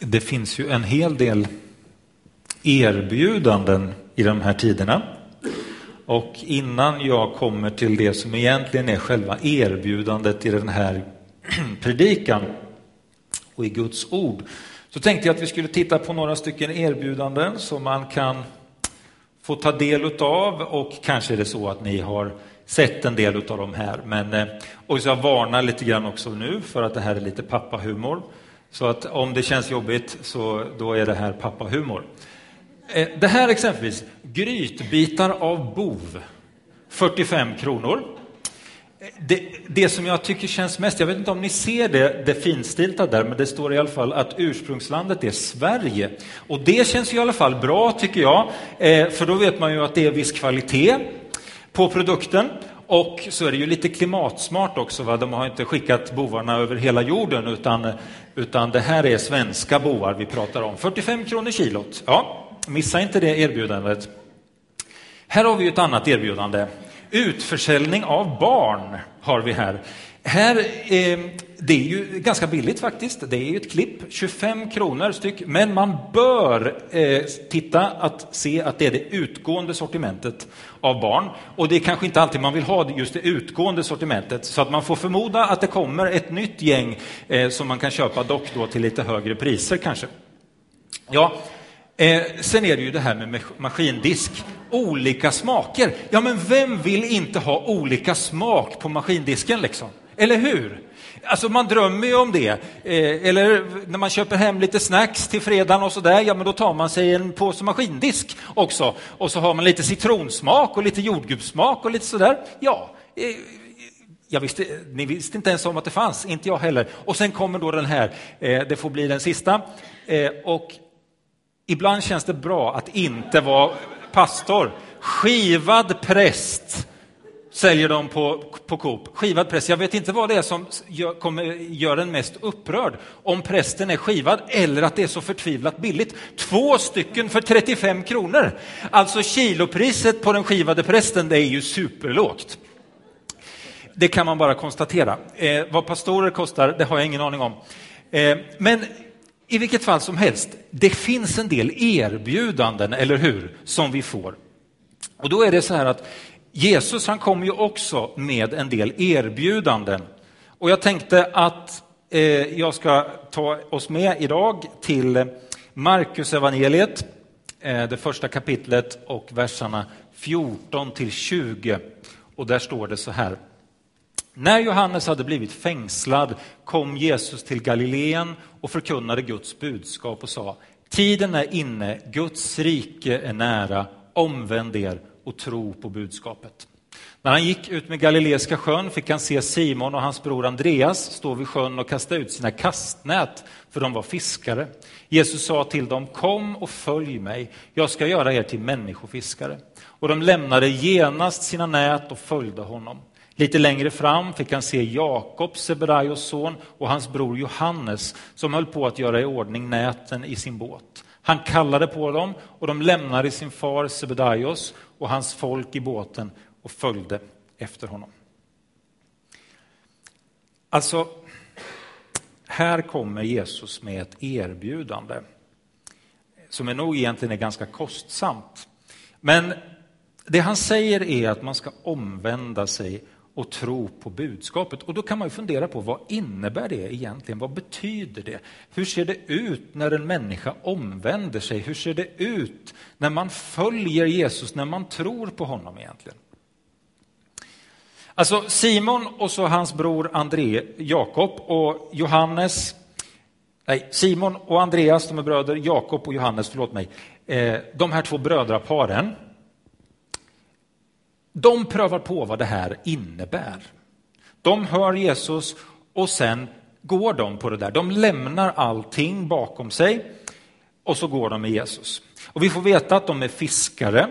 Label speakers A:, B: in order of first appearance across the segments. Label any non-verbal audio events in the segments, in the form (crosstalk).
A: det finns ju en hel del erbjudanden i de här tiderna. Och innan jag kommer till det som egentligen är själva erbjudandet i den här (clears throat) predikan och i Guds ord, så tänkte jag att vi skulle titta på några stycken erbjudanden som man kan få ta del av och kanske är det så att ni har sett en del av de här. Men, eh, och så jag varnar lite grann också nu för att det här är lite pappahumor. Så att om det känns jobbigt så då är det här pappahumor. Eh, det här exempelvis, grytbitar av bov, 45 kronor. Eh, det, det, som jag tycker känns mest, jag vet inte om ni ser det, det finstilta där, men det står i alla fall att ursprungslandet är Sverige. Och det känns i alla fall bra tycker jag, eh, för då vet man ju att det är viss kvalitet på produkten. Och så är det ju lite klimatsmart också. Va? De har inte skickat bovarna över hela jorden utan, utan det här är svenska bovar vi pratar om. 45 kronor kilot. Ja, missa inte det erbjudandet. Här har vi ett annat erbjudande. Utförsäljning av barn har vi här. Här, eh, det är ju ganska billigt faktiskt. Det är ju ett klipp, 25 kronor styck. Men man bör eh, titta att se att det är det utgående sortimentet av barn. Och det är kanske inte alltid man vill ha just det utgående sortimentet. Så att man får förmoda att det kommer ett nytt gäng eh, som man kan köpa, dock då till lite högre priser kanske. Ja, Eh, sen är det ju det här med maskindisk. Olika smaker. Ja, men vem vill inte ha olika smak på maskindisken liksom? Eller hur? Alltså man drömmer ju om det. Eh, eller när man köper hem lite snacks till fredagen och sådär, ja men då tar man sig en påse maskindisk också. Och så har man lite citronsmak och lite jordgubbssmak och lite sådär. Ja, eh, jag visste, ni visste inte ens om att det fanns, inte jag heller. Och sen kommer då den här, eh, det får bli den sista. Eh, och ibland känns det bra att inte vara pastor. Skivad präst säljer de på, på Coop. Skivad präst. Jag vet inte vad det är som gör, kommer, gör en mest upprörd. Om prästen är skivad eller att det är så förtvivlat billigt. Två stycken för 35 kronor. Alltså kilopriset på den skivade prästen, det är ju superlågt. Det kan man bara konstatera. Eh, vad pastorer kostar, det har jag ingen aning om. Eh, men i vilket fall som helst, det finns en del erbjudanden, eller hur, som vi får. Och då är det så här att Jesus han kom ju också med en del erbjudanden. Och jag tänkte att eh, jag ska ta oss med idag till Markus evangeliet, eh, det första kapitlet och verserna 14 till 20. Och där står det så här. När Johannes hade blivit fängslad kom Jesus till Galileen och förkunnade Guds budskap och sa Tiden är inne, Guds rike är nära, omvänd er och tro på budskapet. När han gick ut med Galileiska sjön fick han se Simon och hans bror Andreas stå vid sjön och kasta ut sina kastnät, för de var fiskare. Jesus sa till dem, kom och följ mig, jag ska göra er till människofiskare. Och de lämnade genast sina nät och följde honom. Lite längre fram fick han se Jakob, Sebedaios son, och hans bror Johannes som höll på att göra i ordning näten i sin båt. Han kallade på dem och de lämnade sin far Sebedaios och hans folk i båten och följde efter honom. Alltså, här kommer Jesus med ett erbjudande som är nog egentligen är ganska kostsamt. Men det han säger är att man ska omvända sig och tro på budskapet. Och då kan man ju fundera på vad innebär det egentligen? Vad betyder det? Hur ser det ut när en människa omvänder sig? Hur ser det ut när man följer Jesus, när man tror på honom egentligen? Alltså Simon och så hans bror André, Jakob och Johannes, nej Simon och Andreas, de är bröder, Jakob och Johannes, förlåt mig, eh, de här två brödraparen, de prövar på vad det här innebär. De hör Jesus och sen går de på det där. De lämnar allting bakom sig och så går de med Jesus. Och vi får veta att de är fiskare.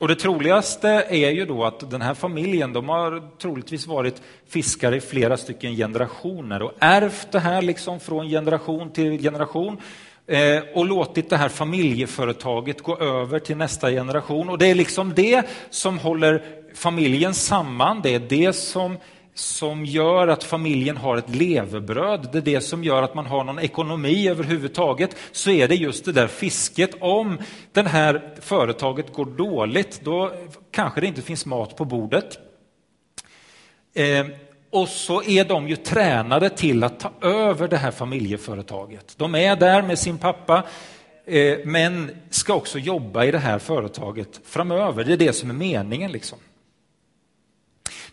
A: Och det troligaste är ju då att den här familjen, de har troligtvis varit fiskare i flera stycken generationer och ärvt det här liksom från generation till generation Eh, och låtit det här familjeföretaget gå över till nästa generation. Och det är liksom det som håller familjen samman, det är det som som gör att familjen har ett levebröd, det är det som gör att man har någon ekonomi överhuvudtaget, så är det just det där fisket. Om det här företaget går dåligt, då kanske det inte finns mat på bordet. Eh, och så är de ju tränade till att ta över det här familjeföretaget. De är där med sin pappa, eh, men ska också jobba i det här företaget framöver. Det är det som är meningen. liksom.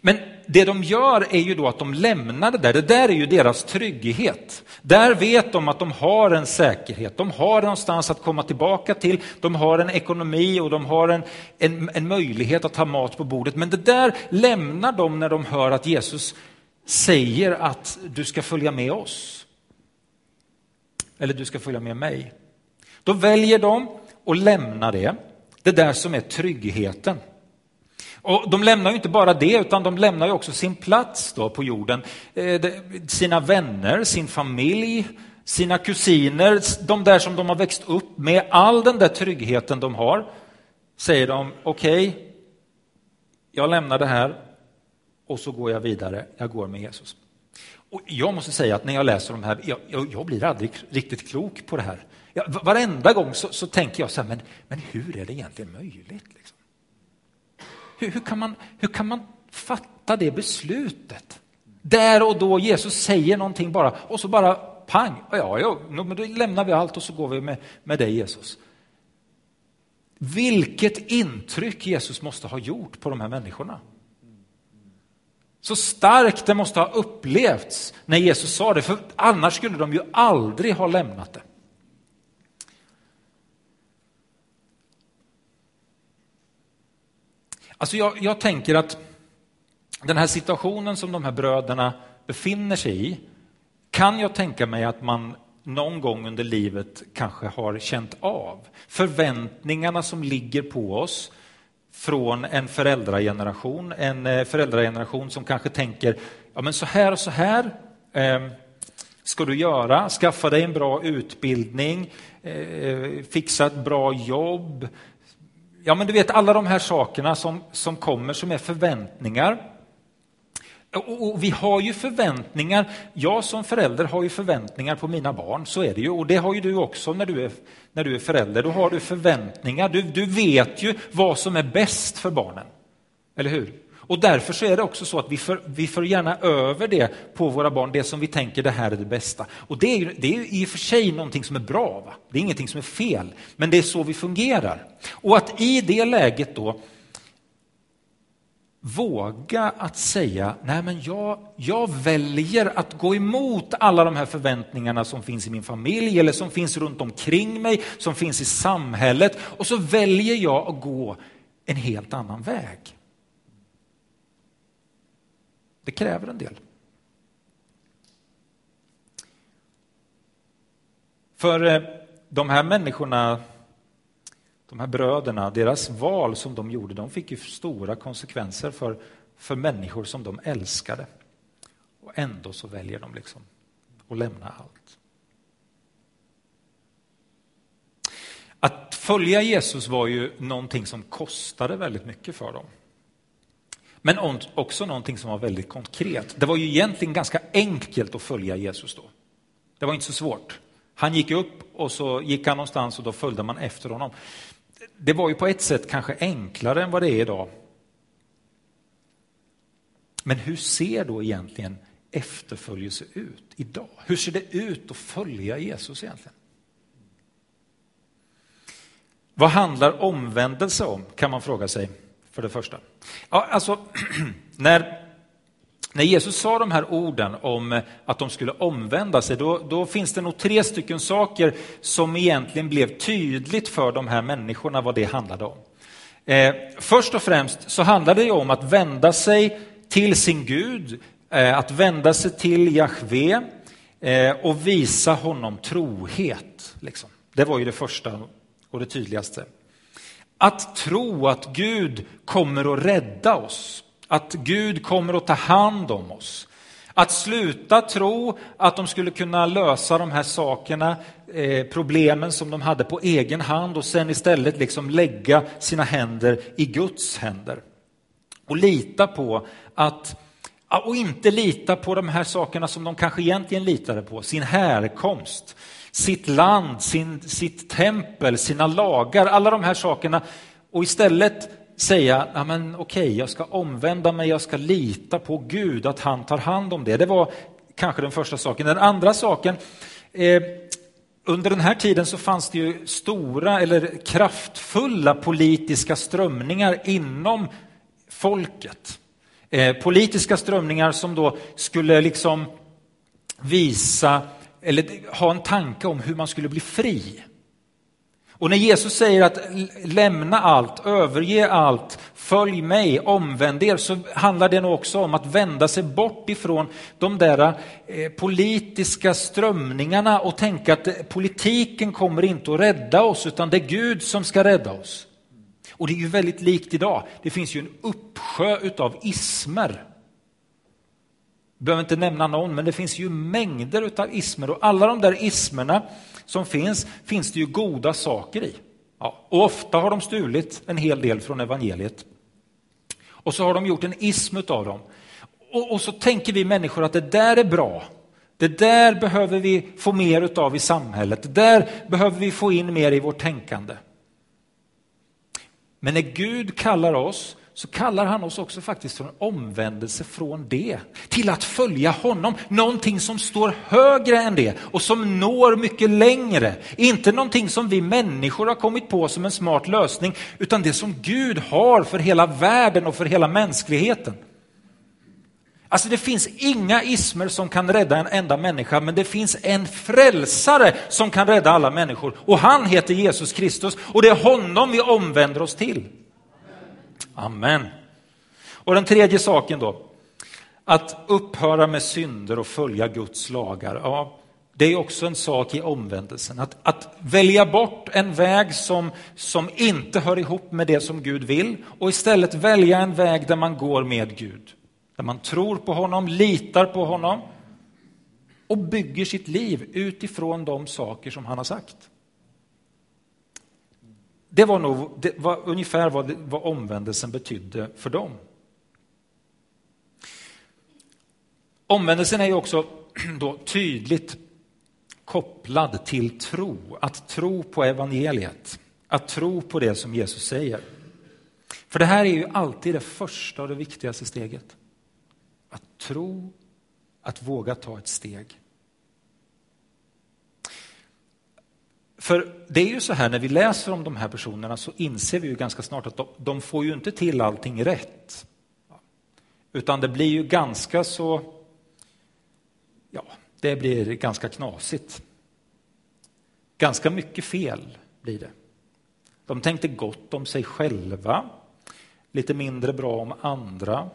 A: Men det de gör är ju då att de lämnar det där. Det där är ju deras trygghet. Där vet de att de har en säkerhet. De har någonstans att komma tillbaka till. De har en ekonomi och de har en, en, en möjlighet att ha mat på bordet. Men det där lämnar de när de hör att Jesus säger att du ska följa med oss. Eller du ska följa med mig. Då väljer de att lämna det. Det där som är tryggheten. Och de lämnar ju inte bara det, utan de lämnar ju också sin plats då på jorden. Eh, sina vänner, sin familj, sina kusiner, de där som de har växt upp med, all den där tryggheten de har, säger de okej, okay, jag lämnar det här och så går jag vidare, jag går med Jesus. Och jag måste säga att när jag läser de här, jag, jag, jag blir aldrig riktigt klok på det här. Jag, varenda gång så, så tänker jag så här, men, men hur är det egentligen möjligt? Liksom? Hur, hur, kan man, hur kan man fatta det beslutet? Där och då Jesus säger någonting bara och så bara pang, ja, ja, men då lämnar vi allt och så går vi med, med dig Jesus. Vilket intryck Jesus måste ha gjort på de här människorna. Så starkt det måste ha upplevts när Jesus sa det, för annars skulle de ju aldrig ha lämnat det. Alltså jag, jag tänker att den här situationen som de här bröderna befinner sig i kan jag tänka mig att man någon gång under livet kanske har känt av. Förväntningarna som ligger på oss från en föräldrageneration, en eh, föräldrageneration som kanske tänker ja men så här och så här eh, ska du göra, skaffa dig en bra utbildning, eh, fixa ett bra jobb, ja men du vet alla de här sakerna som, som kommer som är förväntningar. Och, och, vi har ju förväntningar, jag som förälder har ju förväntningar på mina barn, så är det ju. Och det har ju du också när du är, när du är förälder, då har du förväntningar. Du, du vet ju vad som är bäst för barnen, eller hur? Och därför så är det också så att vi för, vi för gärna över det på våra barn, det som vi tänker det här är det bästa. Och det är, ju, det är i och för sig någonting som är bra, va? det är ingenting som är fel, men det är så vi fungerar. Och att i det läget då våga att säga, nej men jag, jag väljer att gå emot alla de här förväntningarna som finns i min familj eller som finns runt omkring mig, som finns i samhället och så väljer jag att gå en helt annan väg. Det kräver en del. För eh, de här människorna, de här bröderna, deras val som de gjorde, de fick ju stora konsekvenser för, för människor som de älskade. Och ändå så väljer de liksom att lämna allt. Att följa Jesus var ju någonting som kostade väldigt mycket för dem. Men också någonting som var väldigt konkret. Det var ju egentligen ganska enkelt att följa Jesus då. Det var inte så svårt. Han gick upp och så gick han någonstans och då följde man efter honom. Det var ju på ett sätt kanske enklare än vad det är idag. Men hur ser då egentligen efterföljelse ut idag? Hur ser det ut att följa Jesus egentligen? Vad handlar omvändelse om, kan man fråga sig för det första. Ja, alltså, (clears throat) när, när Jesus sa de här orden om eh, att de skulle omvända sig, då, då, finns det nog tre stycken saker som egentligen blev tydligt för de här människorna vad det handlade om. Eh, först och främst så handlade det om att vända sig till sin Gud, eh, att vända sig till Jahve eh, och visa honom trohet. Liksom. Det var ju det första och det tydligaste. Att tro att Gud kommer att rädda oss, att Gud kommer att ta hand om oss. Att sluta tro att de skulle kunna lösa de här sakerna, eh, problemen som de hade på egen hand och sen istället liksom lägga sina händer i Guds händer. Och lita på att Och inte lita på de här sakerna som de kanske egentligen litade på, sin härkomst, sitt land, sin, sitt tempel, sina lagar, alla de här sakerna. Och istället säga, ja, men okej, jag ska omvända mig, jag ska lita på Gud, att han tar hand om det. Det var kanske den första saken. Den andra saken, eh, under den här tiden så fanns det ju stora eller kraftfulla politiska strömningar inom folket. Eh, politiska strömningar som då skulle liksom visa eller ha en tanke om hur man skulle bli fri. Och när Jesus säger att lämna allt, överge allt, följ mig, omvänd er, så handlar det nog också om att vända sig bort ifrån de där eh, politiska strömningarna och tänka att eh, politiken kommer inte att rädda oss, utan det är Gud som ska rädda oss. Och det är ju väldigt likt idag. Det finns ju en uppsjö utav ismer. Jag behöver inte nämna någon, men det finns ju mängder utav ismer och alla de där ismerna som finns, finns det ju goda saker i. Ja, och ofta har de stulit en hel del från evangeliet. Och så har de gjort en ism av dem. Och, och, så tänker vi människor att det där är bra. Det där behöver vi få mer utav i samhället. Det där behöver vi få in mer i vårt tänkande. Men när Gud kallar oss så kallar han oss också faktiskt för en omvändelse från det till att följa honom. Någonting som står högre än det och som når mycket längre. Inte någonting som vi människor har kommit på som en smart lösning utan det som Gud har för hela världen och för hela mänskligheten. Alltså det finns inga ismer som kan rädda en enda människa, men det finns en frälsare som kan rädda alla människor. Och han heter Jesus Kristus och det är honom vi omvänder oss till. Amen. Och den tredje saken då, att upphöra med synder och följa Guds lagar. Ja, det är också en sak i omvändelsen. Att, att välja bort en väg som, som inte hör ihop med det som Gud vill och istället välja en väg där man går med Gud. Där man tror på honom, litar på honom och bygger sitt liv utifrån de saker som han har sagt. Det var, nog, det var ungefär vad, vad omvändelsen betydde för dem. Omvändelsen är ju också (clears throat) då tydligt kopplad till tro, att tro på evangeliet, att tro på det som Jesus säger. För det här är ju alltid det första och det viktigaste steget. Att tro, att våga ta ett steg. För det är ju så här när vi läser om de här personerna så inser vi ju ganska snart att de, de får ju inte till allting rätt. Utan det blir ju ganska så, ja, det blir ganska knasigt. Ganska mycket fel blir det. De tänkte gott om sig själva, lite mindre bra om andra.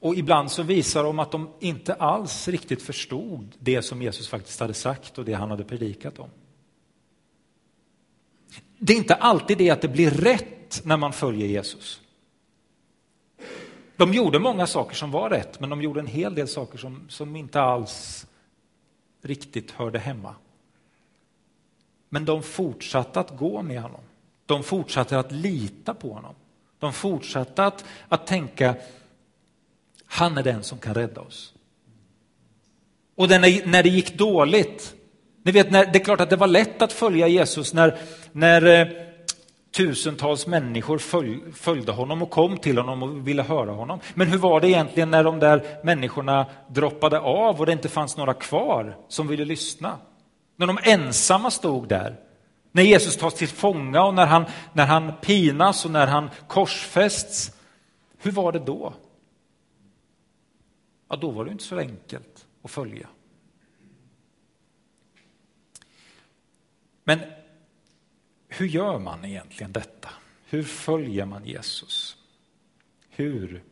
A: Och ibland så visar de att de inte alls riktigt förstod det som Jesus faktiskt hade sagt och det han hade predikat om. Det är inte alltid det att det blir rätt när man följer Jesus. De gjorde många saker som var rätt, men de gjorde en hel del saker som, som inte alls riktigt hörde hemma. Men de fortsatte att gå med honom. De fortsatte att lita på honom. De fortsatte att, att tänka han är den som kan rädda oss. Och när det gick dåligt, ni vet, när, det är klart att det var lätt att följa Jesus när, när eh, tusentals människor följ, följde honom och kom till honom och ville höra honom. Men hur var det egentligen när de där människorna droppade av och det inte fanns några kvar som ville lyssna? När de ensamma stod där, när Jesus tas till fånga och när han, när han pinas och när han korsfästs. Hur var det då? Ja då var det inte så enkelt att följa. Men hur gör man egentligen detta? Hur följer man Jesus? Hur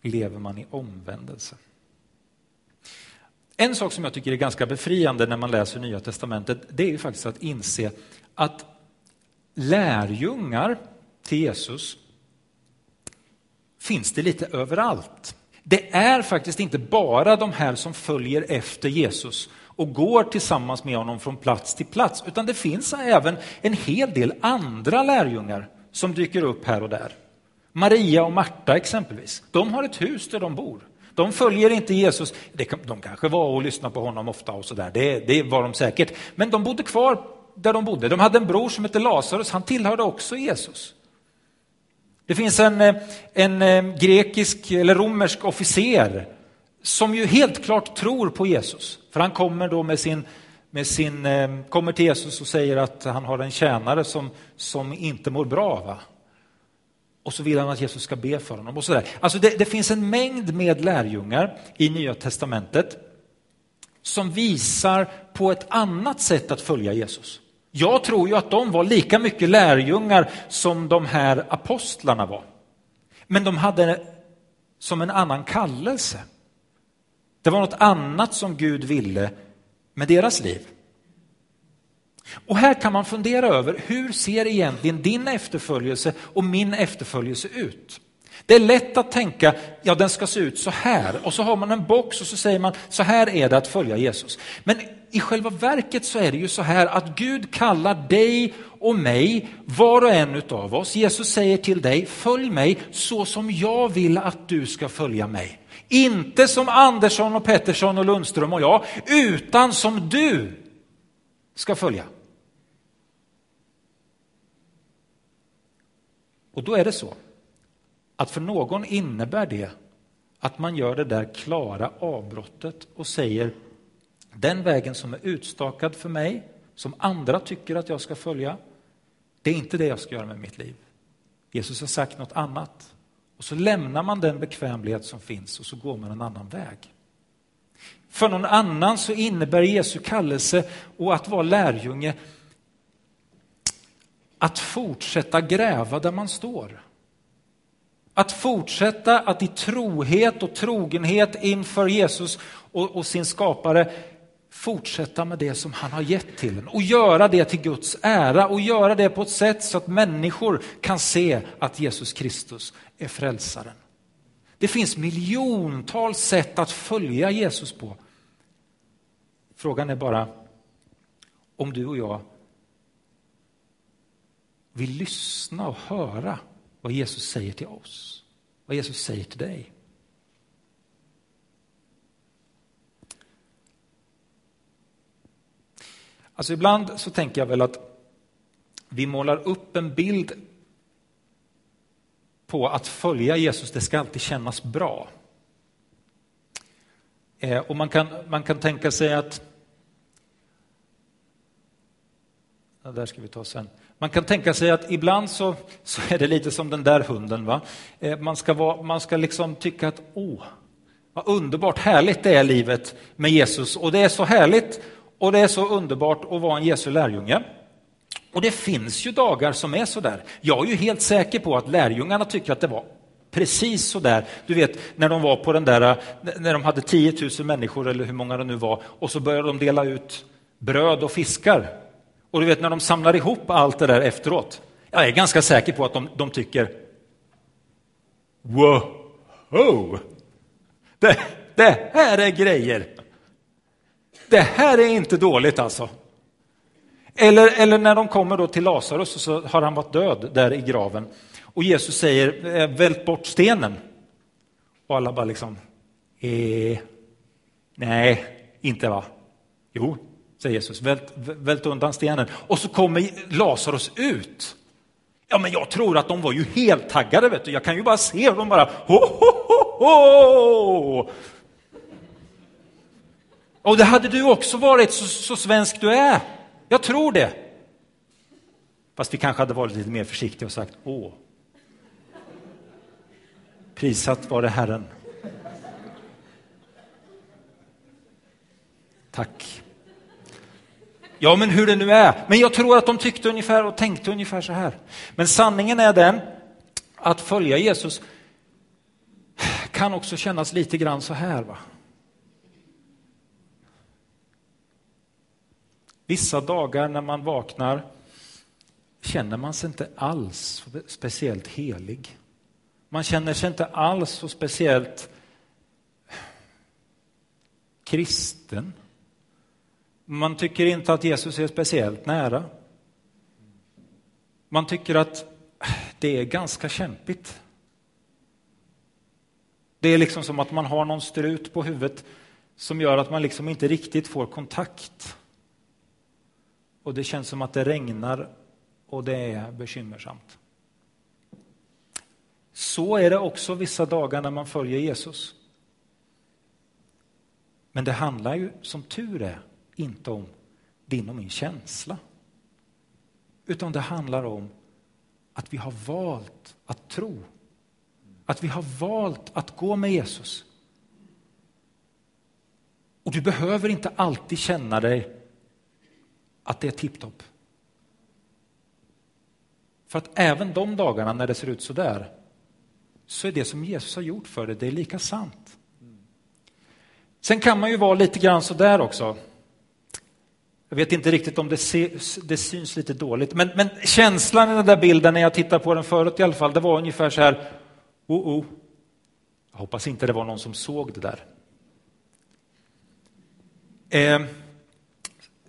A: lever man i omvändelse? En sak som jag tycker är ganska befriande när man läser Nya Testamentet, det är ju faktiskt att inse att lärjungar till Jesus finns det lite överallt. Det är faktiskt inte bara de här som följer efter Jesus och går tillsammans med honom från plats till plats, utan det finns även en hel del andra lärjungar som dyker upp här och där. Maria och Marta exempelvis, de har ett hus där de bor. De följer inte Jesus. De kanske var och lyssnade på honom ofta och sådär, det, det var de säkert. Men de bodde kvar där de bodde. De hade en bror som hette Lazarus, han tillhörde också Jesus. Det finns en, eh, en eh, grekisk eller romersk officer som ju helt klart tror på Jesus. För han kommer då med sin, med sin, eh, kommer till Jesus och säger att han har en tjänare som, som inte mår bra. Va? Och så vill han att Jesus ska be för honom. Och så där. Alltså det, det finns en mängd med lärjungar i Nya Testamentet som visar på ett annat sätt att följa Jesus. Jag tror ju att de var lika mycket lärjungar som de här apostlarna var. Men de hade som en annan kallelse. Det var något annat som Gud ville med deras liv. Och här kan man fundera över hur ser egentligen din efterföljelse och min efterföljelse ut? Det är lätt att tänka, ja den ska se ut så här och så har man en box och så säger man så här är det att följa Jesus. Men i själva verket så är det ju så här att Gud kallar dig och mig, var och en utav oss. Jesus säger till dig, följ mig så som jag vill att du ska följa mig. Inte som Andersson och Pettersson och Lundström och jag, utan som du ska följa. Och då är det så att för någon innebär det att man gör det där klara avbrottet och säger den vägen som är utstakad för mig, som andra tycker att jag ska följa, det är inte det jag ska göra med mitt liv. Jesus har sagt något annat. Och så lämnar man den bekvämlighet som finns och så går man en annan väg. För någon annan så innebär Jesu kallelse och att vara lärjunge att fortsätta gräva där man står. Att fortsätta att i trohet och trogenhet inför Jesus och, och sin skapare fortsätta med det som han har gett till en och göra det till Guds ära och göra det på ett sätt så att människor kan se att Jesus Kristus är frälsaren. Det finns miljontals sätt att följa Jesus på. Frågan är bara om du och jag vill lyssna och höra vad Jesus säger till oss, vad Jesus säger till dig. Alltså ibland så tänker jag väl att vi målar upp en bild på att följa Jesus, det ska alltid kännas bra. Eh, och man kan, man kan tänka sig att... Ja, där ska vi ta sen. Man kan tänka sig att ibland så, så är det lite som den där hunden. Va? Eh, man, ska vara, man ska liksom tycka att åh, vad underbart härligt det är livet med Jesus och det är så härligt och det är så underbart att vara en Jesu lärjunge. Och det finns ju dagar som är så där. Jag är ju helt säker på att lärjungarna tycker att det var precis så där. Du vet när de var på den där, när de hade 10 000 människor eller hur många det nu var och så började de dela ut bröd och fiskar. Och du vet när de samlar ihop allt det där efteråt. Jag är ganska säker på att de, de tycker Wow! Det, det här är grejer! Det här är inte dåligt alltså. Eller, eller när de kommer då till Lazarus så har han varit död där i graven. Och Jesus säger, eh, vält bort stenen. Och alla bara liksom, eh, nej, inte va? Jo, säger Jesus, vält, vält undan stenen. Och så kommer Lazarus ut. Ja, men jag tror att de var ju helt taggade, vet du. Jag kan ju bara se hur de bara, ho, ho, ho, ho! Och det hade du också varit, så, så svensk du är. Jag tror det. Fast vi kanske hade varit lite mer försiktiga och sagt åh. Prisat var det Herren. Tack. Ja, men hur det nu är. Men jag tror att de tyckte ungefär och tänkte ungefär så här. Men sanningen är den att följa Jesus kan också kännas lite grann så här. Va? Vissa dagar när man vaknar känner man sig inte alls speciellt helig. Man känner sig inte alls så speciellt kristen. Man tycker inte att Jesus är speciellt nära. Man tycker att det är ganska kämpigt. Det är liksom som att man har någon strut på huvudet som gör att man liksom inte riktigt får kontakt. Och det känns som att det regnar och det är bekymmersamt. Så är det också vissa dagar när man följer Jesus. Men det handlar ju som tur är inte om din och min känsla. Utan det handlar om att vi har valt att tro. Att vi har valt att gå med Jesus. Och du behöver inte alltid känna dig att det är tipptopp. För att även de dagarna när det ser ut så där så är det som Jesus har gjort för dig, det är lika sant. Sen kan man ju vara lite grann så där också. Jag vet inte riktigt om det, se, det syns lite dåligt, men, men, känslan i den där bilden när jag tittar på den förut i alla fall, det var ungefär så här, oh, oh. Jag hoppas inte det var någon som såg det där. Eh,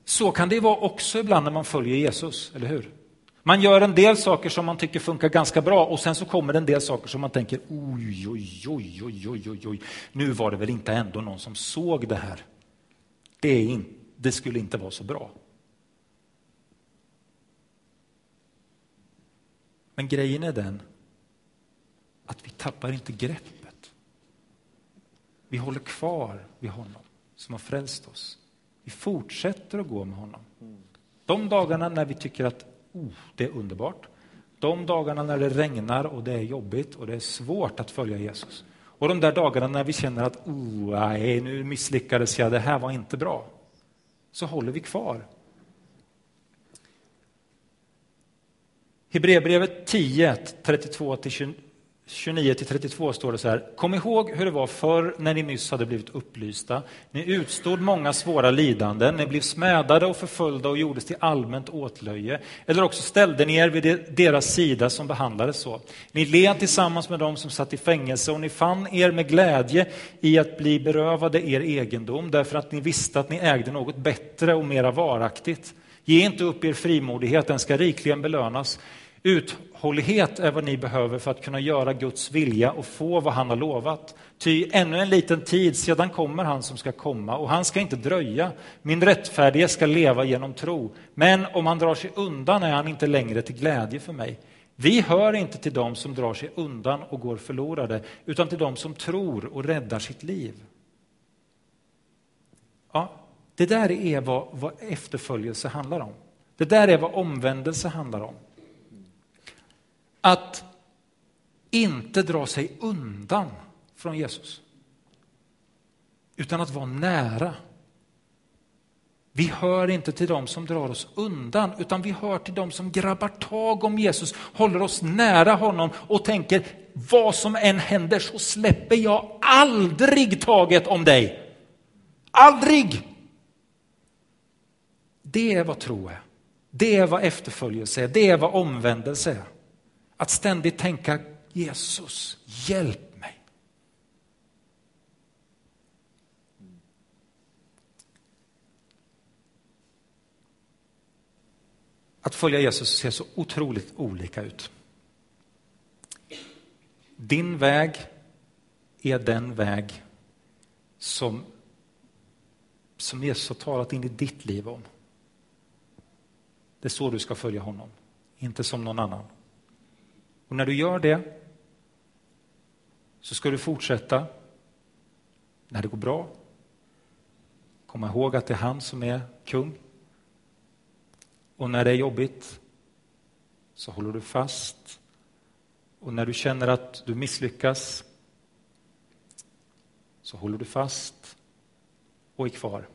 A: så kan det vara också ibland när man följer Jesus, eller hur? Man gör en del saker som man tycker funkar ganska bra och sen så kommer det en del saker som man tänker oj, oj, oj, oj, oj, oj, oj. nu var det väl inte ändå någon som såg det här. Det, är in, det skulle inte vara så bra. Men grejen är den att vi tappar inte greppet. Vi håller kvar vid honom som har frälst oss. Vi fortsätter att gå med honom. De dagarna när vi tycker att oh, det är underbart, de dagarna när det regnar och det är jobbigt och det är svårt att följa Jesus. Och de där dagarna när vi känner att oh, nej, nu misslyckades jag, det här var inte bra. Så håller vi kvar. Hebreerbrevet 10, 32-27 29-32 står det så här. Kom ihåg hur det var förr när ni nyss hade blivit upplysta. Ni utstod många svåra lidanden, ni blev smädade och förföljda och gjordes till allmänt åtlöje. Eller också ställde ni er vid deras sida som behandlades så. Ni led tillsammans med dem som satt i fängelse och ni fann er med glädje i att bli berövade er egendom därför att ni visste att ni ägde något bättre och mera varaktigt. Ge inte upp er frimodighet, den ska rikligen belönas. Uthållighet är vad ni behöver för att kunna göra Guds vilja och få vad han har lovat. Ty ännu en liten tid, sedan kommer han som ska komma och han ska inte dröja. Min rättfärdige ska leva genom tro, men om han drar sig undan är han inte längre till glädje för mig. Vi hör inte till dem som drar sig undan och går förlorade, utan till dem som tror och räddar sitt liv. Ja, det där är vad, vad efterföljelse handlar om. Det där är vad omvändelse handlar om att inte dra sig undan från Jesus. Utan att vara nära. Vi hör inte till dem som drar oss undan, utan vi hör till dem som grabbar tag om Jesus, håller oss nära honom och tänker vad som än händer så släpper jag aldrig taget om dig. Aldrig! Det är vad tro är. Det är vad efterföljelse är. Det är vad omvändelse är. Att ständigt tänka Jesus, hjälp mig. Att följa Jesus ser så otroligt olika ut. Din väg är den väg som, som Jesus har talat in i ditt liv om. Det är så du ska följa honom, inte som någon annan. Och när du gör det så ska du fortsätta när det går bra. Komma ihåg att det är han som är kung. Och när det är jobbigt så håller du fast. Och när du känner att du misslyckas så håller du fast och är kvar.